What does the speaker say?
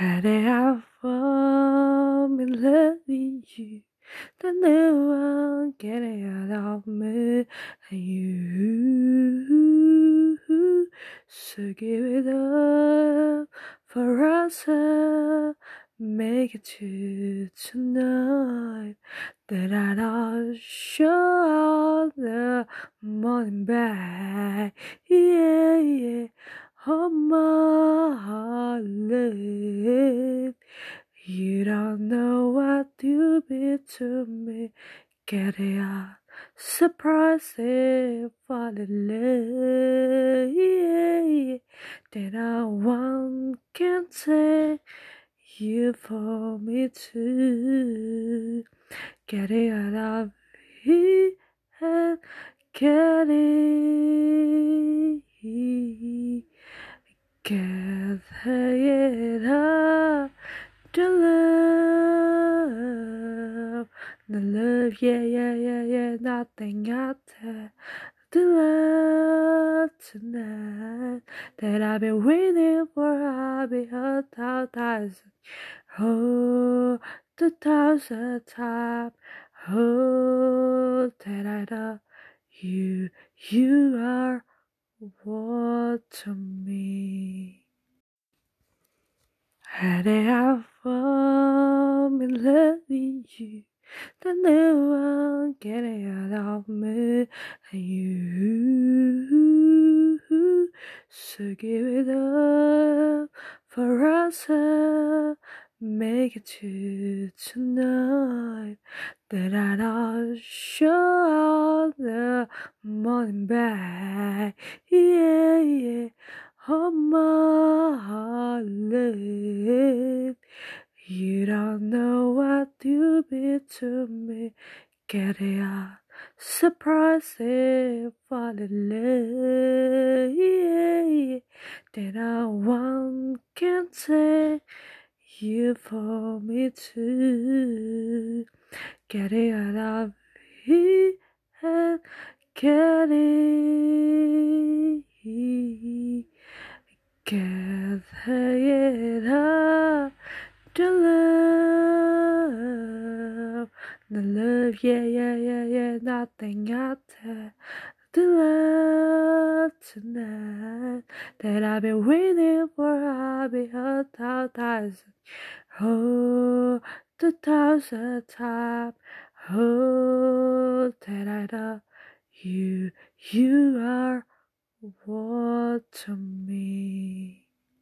Had I fall in love with you, then no one get out of me and you. So give it up for us, make it to tonight. That I don't show the morning back, yeah, yeah. Oh my love, you don't know what you be to me. Get it out, surprise it, fall in love, yeah, yeah. I one can take you for me too. get it out of here and get it. Gather it up, the love, the love, yeah, yeah, yeah, yeah, nothing out there. The love tonight that I've been waiting for, I'll be a thousand, oh, the thousand time, oh, that I love you, you are what to me. Had I fall in love with you, then no one get it out of me and you. So give it up for us, make it to tonight. That I don't show the morning back, yeah, yeah. Oh my love, you don't know what you be to me. Get it out, surprise it, fall in love, yeah, yeah. That I one can take you for me too. get it out of here and get it. Gather the love, the love, yeah, yeah, yeah, yeah, nothing out there. The love tonight that I've been waiting for, I'll be a thousand, oh, the thousand time, oh, that I love you, you are what to me.